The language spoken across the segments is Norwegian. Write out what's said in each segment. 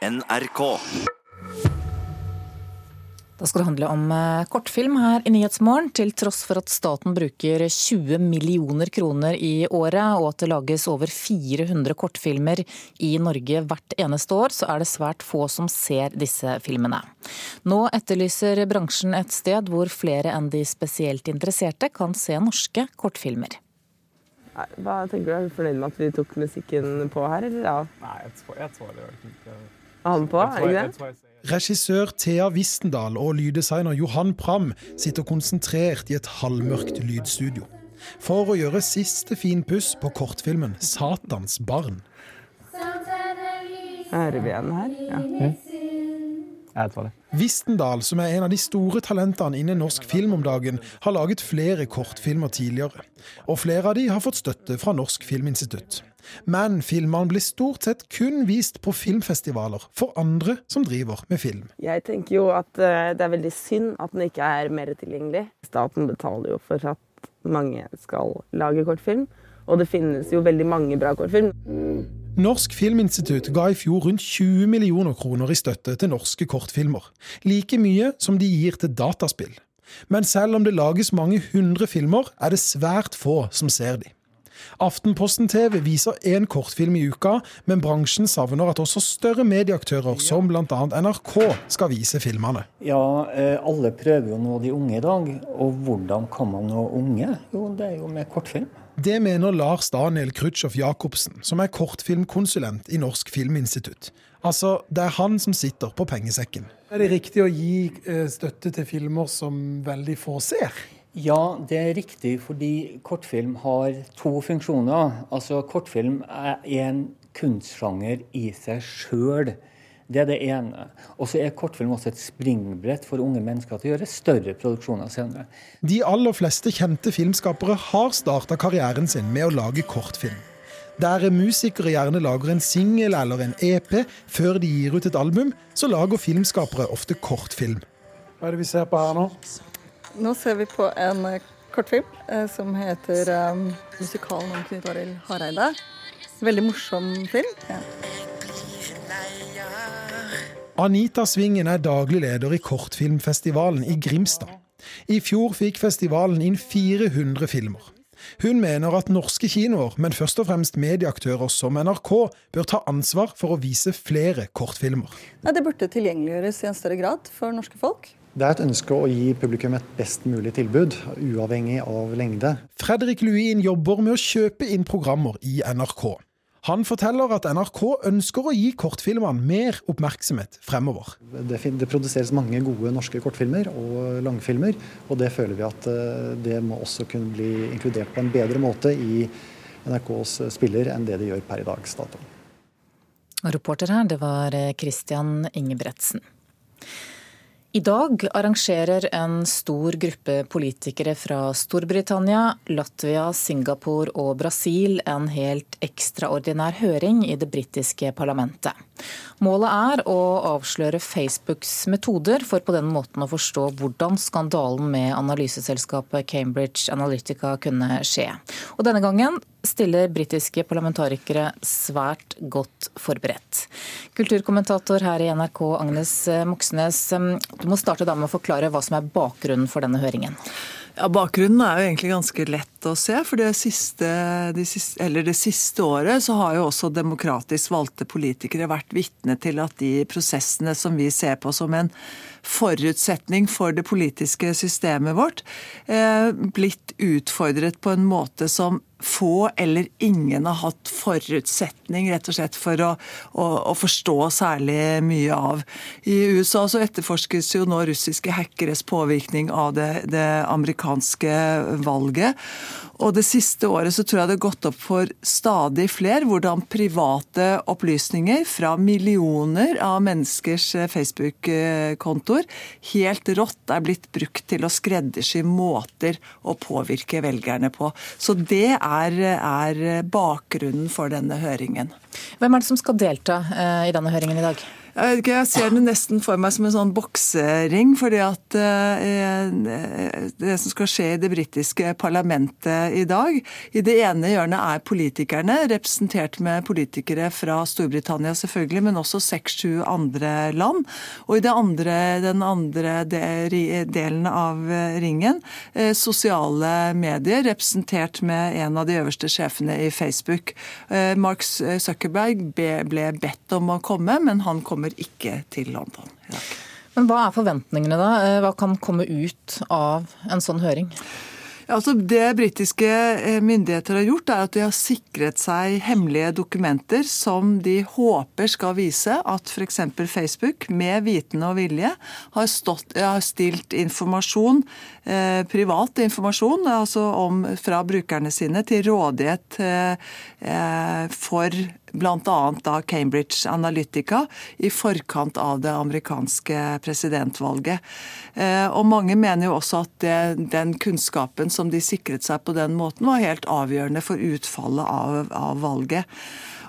NRK. Da skal det handle om eh, kortfilm her i Nyhetsmorgen. Til tross for at staten bruker 20 millioner kroner i året, og at det lages over 400 kortfilmer i Norge hvert eneste år, så er det svært få som ser disse filmene. Nå etterlyser bransjen et sted hvor flere enn de spesielt interesserte kan se norske kortfilmer. Hva tenker du? Er du fornøyd med at vi tok musikken på her, eller ja? Nei, jeg, tror, jeg tror det ikke den på, er ikke det? Regissør Thea Wistendal og lyddesigner Johan Pram sitter konsentrert i et halvmørkt lydstudio. For å gjøre siste finpuss på kortfilmen 'Satans barn'. Hører vi igjen her? Ja. Jeg tror det. Vistendal, som er en av de store talentene innen norsk film om dagen, har laget flere kortfilmer tidligere. Og flere av de har fått støtte fra Norsk Filminstitutt. Men filmene blir stort sett kun vist på filmfestivaler for andre som driver med film. Jeg tenker jo at eh, det er veldig synd at den ikke er mer tilgjengelig. Staten betaler jo for at mange skal lage kortfilm, og det finnes jo veldig mange bra kortfilm. Norsk Filminstitutt ga i fjor rundt 20 millioner kroner i støtte til norske kortfilmer. Like mye som de gir til dataspill. Men selv om det lages mange hundre filmer, er det svært få som ser de. Aftenposten TV viser én kortfilm i uka, men bransjen savner at også større medieaktører som bl.a. NRK skal vise filmene. Ja, eh, alle prøver jo nå de unge i dag. Og hvordan kan man nå unge? Jo, det er jo med kortfilm. Det mener Lars Daniel Krutchow Jacobsen, som er kortfilmkonsulent i Norsk Filminstitutt. Altså, det er han som sitter på pengesekken. Er det riktig å gi eh, støtte til filmer som veldig få ser? Ja, det er riktig, fordi kortfilm har to funksjoner. Altså, kortfilm er en kunstsjanger i seg sjøl. Det er det ene. Og så er kortfilm også et springbrett for unge mennesker til å gjøre større produksjoner senere. De aller fleste kjente filmskapere har starta karrieren sin med å lage kortfilm. Der musikere gjerne lager en singel eller en EP før de gir ut et album, så lager filmskapere ofte kortfilm. Hva er det vi ser på her nå? Nå ser vi på en eh, kortfilm eh, som heter um, 'Musikalen om Knut Arild Hareide'. Veldig morsom film. Ja. Anita Svingen er daglig leder i Kortfilmfestivalen i Grimstad. I fjor fikk festivalen inn 400 filmer. Hun mener at norske kinoer, men først og fremst medieaktører som NRK, bør ta ansvar for å vise flere kortfilmer. Nei, det burde tilgjengeliggjøres i en større grad for norske folk. Det er et ønske å gi publikum et best mulig tilbud, uavhengig av lengde. Fredrik Luin jobber med å kjøpe inn programmer i NRK. Han forteller at NRK ønsker å gi kortfilmene mer oppmerksomhet fremover. Det, det produseres mange gode norske kortfilmer og langfilmer, og det føler vi at eh, det må også kunne bli inkludert på en bedre måte i NRKs spiller enn det de gjør per i dags dato. Reporter her, det var eh, Christian Ingebretsen. I dag arrangerer en stor gruppe politikere fra Storbritannia, Latvia, Singapore og Brasil en helt ekstraordinær høring i det britiske parlamentet. Målet er å avsløre Facebooks metoder for på den måten å forstå hvordan skandalen med analyseselskapet Cambridge Analytica kunne skje. Og denne gangen stiller britiske parlamentarikere svært godt forberedt. Kulturkommentator her i NRK, Agnes Moxnes, du må starte da med å forklare hva som er bakgrunnen for denne høringen. Ja, Bakgrunnen er jo egentlig ganske lett å se. for det siste, de siste, det siste året så har jo også demokratisk valgte politikere vært vitne til at de prosessene som vi ser på som en forutsetning for det politiske systemet vårt, eh, blitt utfordret på en måte som få eller ingen har hatt forutsetning rett og slett for å, å, å forstå særlig mye av. I USA så etterforskes jo nå russiske hackeres påvirkning av det, det amerikanske valget. Og det siste året så tror jeg det har gått opp for stadig flere hvordan private opplysninger fra millioner av menneskers Facebook-kontoer helt rått er blitt brukt til å skreddersy måter å påvirke velgerne på. Så det er, er bakgrunnen for denne høringen. Hvem er det som skal delta eh, i denne høringen i dag? Jeg, ikke, jeg, ser det nesten for meg som en sånn boksering. fordi at eh, Det som skal skje i det britiske parlamentet i dag I det ene hjørnet er politikerne, representert med politikere fra Storbritannia selvfølgelig, men også seks-sju andre land. Og i andre, den andre delen av ringen eh, sosiale medier, representert med en av de øverste sjefene i Facebook. Eh, Mark Zuckerberg ble bedt om å komme, men han kom kommer ikke til London i dag. Men Hva er forventningene, da? Eh, hva kan komme ut av en sånn høring? Altså, det britiske eh, myndigheter har gjort, er at de har sikret seg hemmelige dokumenter som de håper skal vise at f.eks. Facebook, med vitende og vilje, har, stått, har stilt informasjon, eh, privat informasjon altså om, fra brukerne sine til rådighet eh, eh for bl.a. da Cambridge Analytica i forkant av det amerikanske presidentvalget. Eh, og Mange mener jo også at det, den kunnskapen som de sikret seg på den måten, var helt avgjørende for utfallet av, av valget.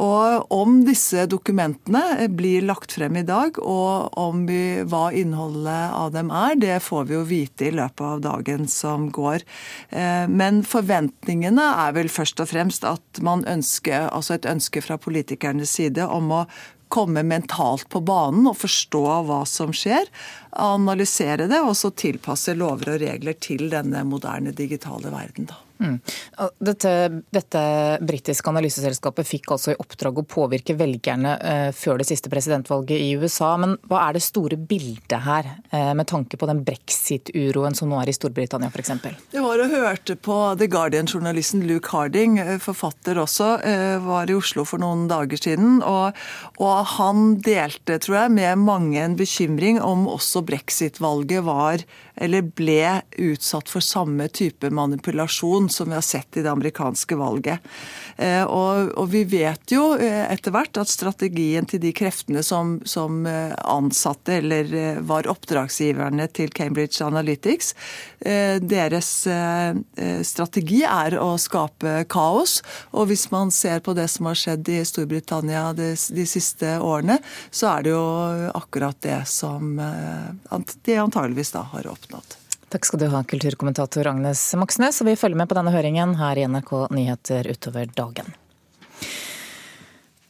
Og om disse dokumentene blir lagt frem i dag, og om vi, hva innholdet av dem er, det får vi jo vite i løpet av dagen som går. Eh, men forventningene er vel først og fremst at man ønsker, altså et ønske fra politikernes side om å komme mentalt på banen og forstå hva som skjer. Analysere det, og så tilpasse lover og regler til denne moderne digitale verden. da. Mm. Dette, dette britiske analyseselskapet fikk altså i oppdrag å påvirke velgerne eh, før det siste presidentvalget i USA. Men hva er det store bildet her, eh, med tanke på den brexit-uroen som nå er i Storbritannia f.eks.? Det var og hørte på The Guardian-journalisten Luke Harding, eh, forfatter også, var i Oslo for noen dager siden. Og, og han delte, tror jeg, med mange en bekymring om brexit-valget var eller ble utsatt for samme type manipulasjon som vi har sett i det amerikanske valget. Eh, og, og vi vet jo eh, etter hvert at strategien til de kreftene som, som eh, ansatte eller var oppdragsgiverne til Cambridge Analytics, deres strategi er å skape kaos. Og hvis man ser på det som har skjedd i Storbritannia de, de siste årene, så er det jo akkurat det som de antageligvis da har oppnådd. Takk skal du ha, kulturkommentator Agnes Moxnes. Og vi følger med på denne høringen her i NRK Nyheter utover dagen.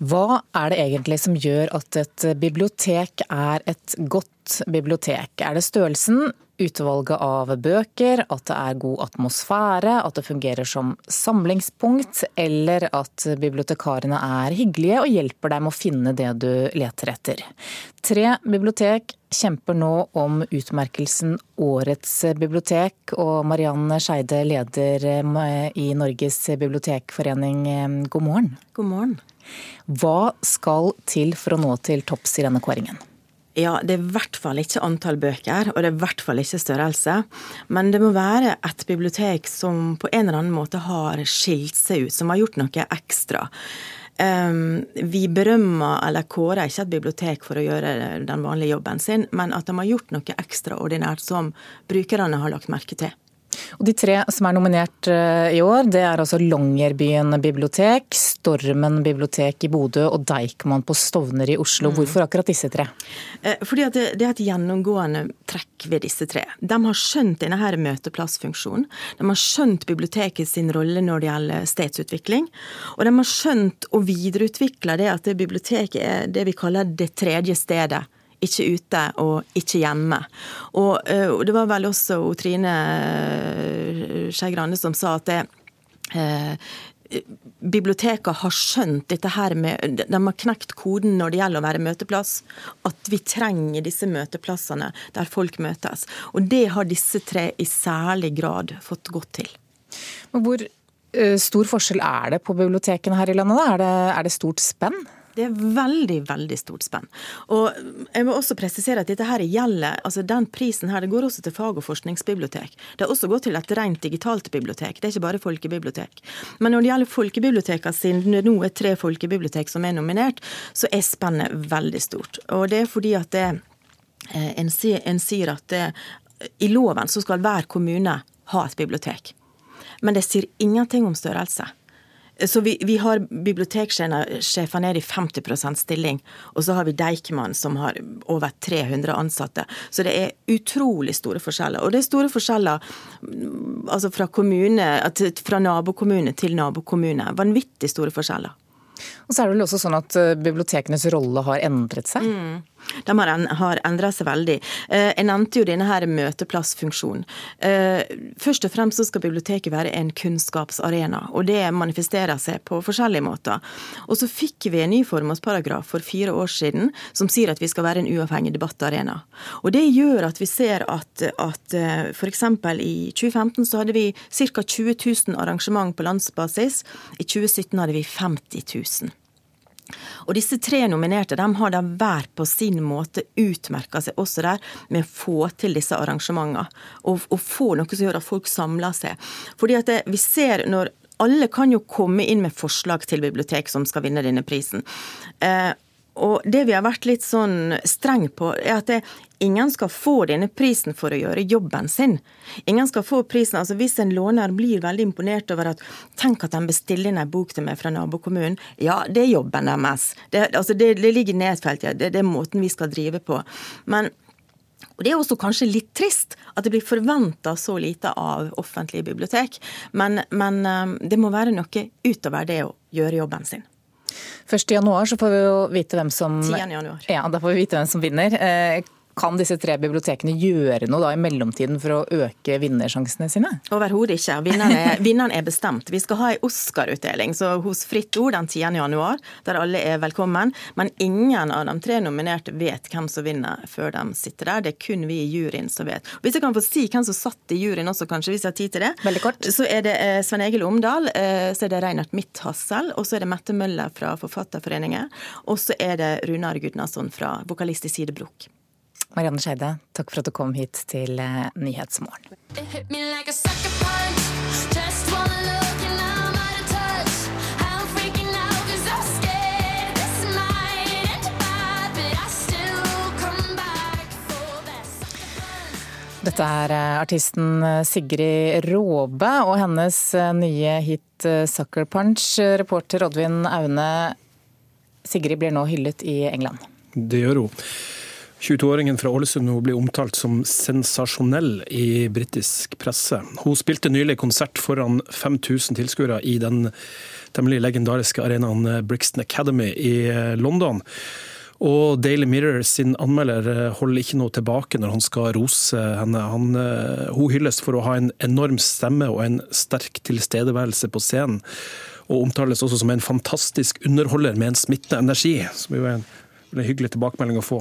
Hva er det egentlig som gjør at et bibliotek er et godt bibliotek? Er det størrelsen, utvalget av bøker, at det er god atmosfære, at det fungerer som samlingspunkt, eller at bibliotekarene er hyggelige og hjelper deg med å finne det du leter etter. Tre bibliotek kjemper nå om utmerkelsen Årets bibliotek, og Marianne Skeide, leder i Norges bibliotekforening, god morgen. God morgen. Hva skal til for å nå til topps i denne kåringen? Ja, det er i hvert fall ikke antall bøker, og det er i hvert fall ikke størrelse. Men det må være et bibliotek som på en eller annen måte har skilt seg ut, som har gjort noe ekstra. Um, vi berømmer eller kårer ikke et bibliotek for å gjøre den vanlige jobben sin, men at de har gjort noe ekstraordinært som brukerne har lagt merke til. Og De tre som er nominert eh, i år, det er altså Longyearbyen bibliotek, Stormen bibliotek i Bodø og Deichman på Stovner i Oslo. Mm. Hvorfor akkurat disse tre? Eh, fordi det, det, er et gjennomgående trekk ved disse tre. De har skjønt denne her møteplassfunksjonen. De har skjønt biblioteket sin rolle når det gjelder stedsutvikling. Og de har skjønt å videreutvikle det at biblioteket er det vi kaller det tredje stedet ikke ute og ikke hjemme. Og, eh, og det var vel også Trine eh, Skei Grande som sa at det, eh, biblioteket har skjønt dette her med De har knekt koden når det gjelder å være møteplass. At vi trenger disse møteplassene der folk møtes. Og det har disse tre i særlig grad fått gått til. Men hvor eh, stor forskjell er det på bibliotekene her i landet? Er det, er det stort spenn? Det er veldig, veldig stort spenn. Og jeg må også presisere at dette her gjelder, altså den prisen her, det går også til fag- og forskningsbibliotek. Det har også gått til et rent digitalt bibliotek, det er ikke bare folkebibliotek. Men når det gjelder folkebibliotekene, siden det nå er tre folkebibliotek som er nominert, så er spennet veldig stort. Og det er fordi at det, eh, en, sier, at det, i loven så skal hver kommune ha et bibliotek. Men det sier ingenting om størrelse. Så vi, vi har biblioteksjefer ned i 50% stilling, og så har vi Deichman som har over 300 ansatte. Så det er utrolig store forskjeller. Og det er store forskjeller mm, altså fra, kommune, fra nabokommune til nabokommune. Vanvittig store forskjeller. Og så er det vel også sånn at eh, bibliotekenes rolle har endret seg? Mm. De har endra seg veldig. Eh, jeg nevnte jo denne her møteplassfunksjonen. Eh, først og fremst så skal biblioteket være en kunnskapsarena, og det manifesterer seg på forskjellige måter. Og så fikk vi en ny formålsparagraf for fire år siden som sier at vi skal være en uavhengig debattarena. Og det gjør at vi ser at, at f.eks. i 2015 så hadde vi ca. 20 000 arrangement på landsbasis. I 2017 hadde vi 50 000. Og disse tre nominerte de har da hver på sin måte utmerka seg også der med å få til disse arrangementene. Og, og, få noe som gjør at folk samler seg. Fordi at det, vi ser når alle kan jo komme inn med forslag til bibliotek som skal vinne denne prisen. Eh, og det vi har vært litt sånn streng på, er at det, ingen skal få denne prisen for å gjøre jobben sin. Ingen skal få prisen, altså Hvis en låner blir veldig imponert over at tenk at de bestiller inn en bok til meg fra nabokommunen, ja, det er jobben deres. Det, altså det, det ligger nedfelt, ja. Det, det er måten vi skal drive på. Men og Det er også kanskje litt trist at det blir forventa så lite av offentlige bibliotek, men, men eh, det må være noe utover det å gjøre jobben sin. Først i januar så får vi jo vite hvem som, Ja, da får vi vite hvem som vinner. Kan disse tre bibliotekene gjøre noe da i mellomtiden for å øke vinnersjansene sine? Overhodet ikke. Vinneren er, bestemt. Vi skal ha en Oscar-utdeling hos Fritt Ord den 10. januar, der alle er velkommen. Men ingen av de tre nominerte vet hvem som vinner før de sitter der. Det er kun vi i juryen som vet. Hvis jeg kan få si hvem som satt i juryen også, kanskje, hvis jeg har tid til det. Veldig kort. Så er det eh, Svein Egil Omdal, eh, så er det Reinert Midthassel, og så er det Mette Møller fra Forfatterforeningen, og så er det Runar Gudnason fra vokalist i Sidebrok. Marianne Skeide, takk for at du kom hit til eh, Nyhetsmorgen. Dette er eh, artisten eh, Sigrid Råbe og hennes nye hit 'Sucker Punch'. Reporter Oddvin Aune, Sigrid blir nå hyllet i England. Det gjør hun. 22-åringen fra Ålesund blir omtalt som sensasjonell i britisk presse. Hun spilte nylig konsert foran 5000 tilskuere i den temmelig legendariske arenaen Brixton Academy i London. Og Daily Mirror sin anmelder holder ikke noe tilbake når han skal rose henne. Han, hun hylles for å ha en enorm stemme og en sterk tilstedeværelse på scenen. Og omtales også som en fantastisk underholder med en smittende energi, som jo er en en hyggelig tilbakemelding å få.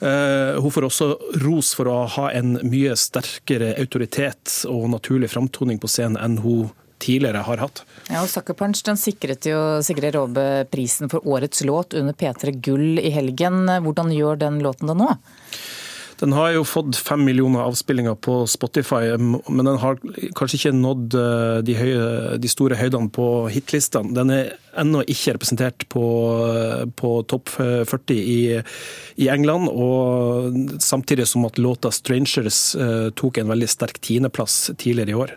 Eh, hun får også ros for å ha en mye sterkere autoritet og naturlig framtoning på scenen enn hun tidligere har hatt. Ja, og Sucker Punch den sikret jo Sigrid Råbe prisen for årets låt under P3 Gull i helgen. Hvordan gjør den låten det nå? Den har jo fått fem millioner avspillinger på Spotify, men den har kanskje ikke nådd eh, de, høye, de store høydene på hitlistene. Den er ennå ikke representert på, på topp 40 i, i, England, og samtidig som at låta 'Strangers' uh, tok en veldig sterk tiendeplass tidligere i år.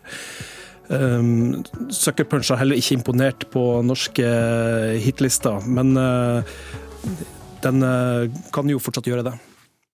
Um, Sucker Punch har heller ikke imponert på norske hitlister, men uh, den uh, kan jo fortsatt gjøre det.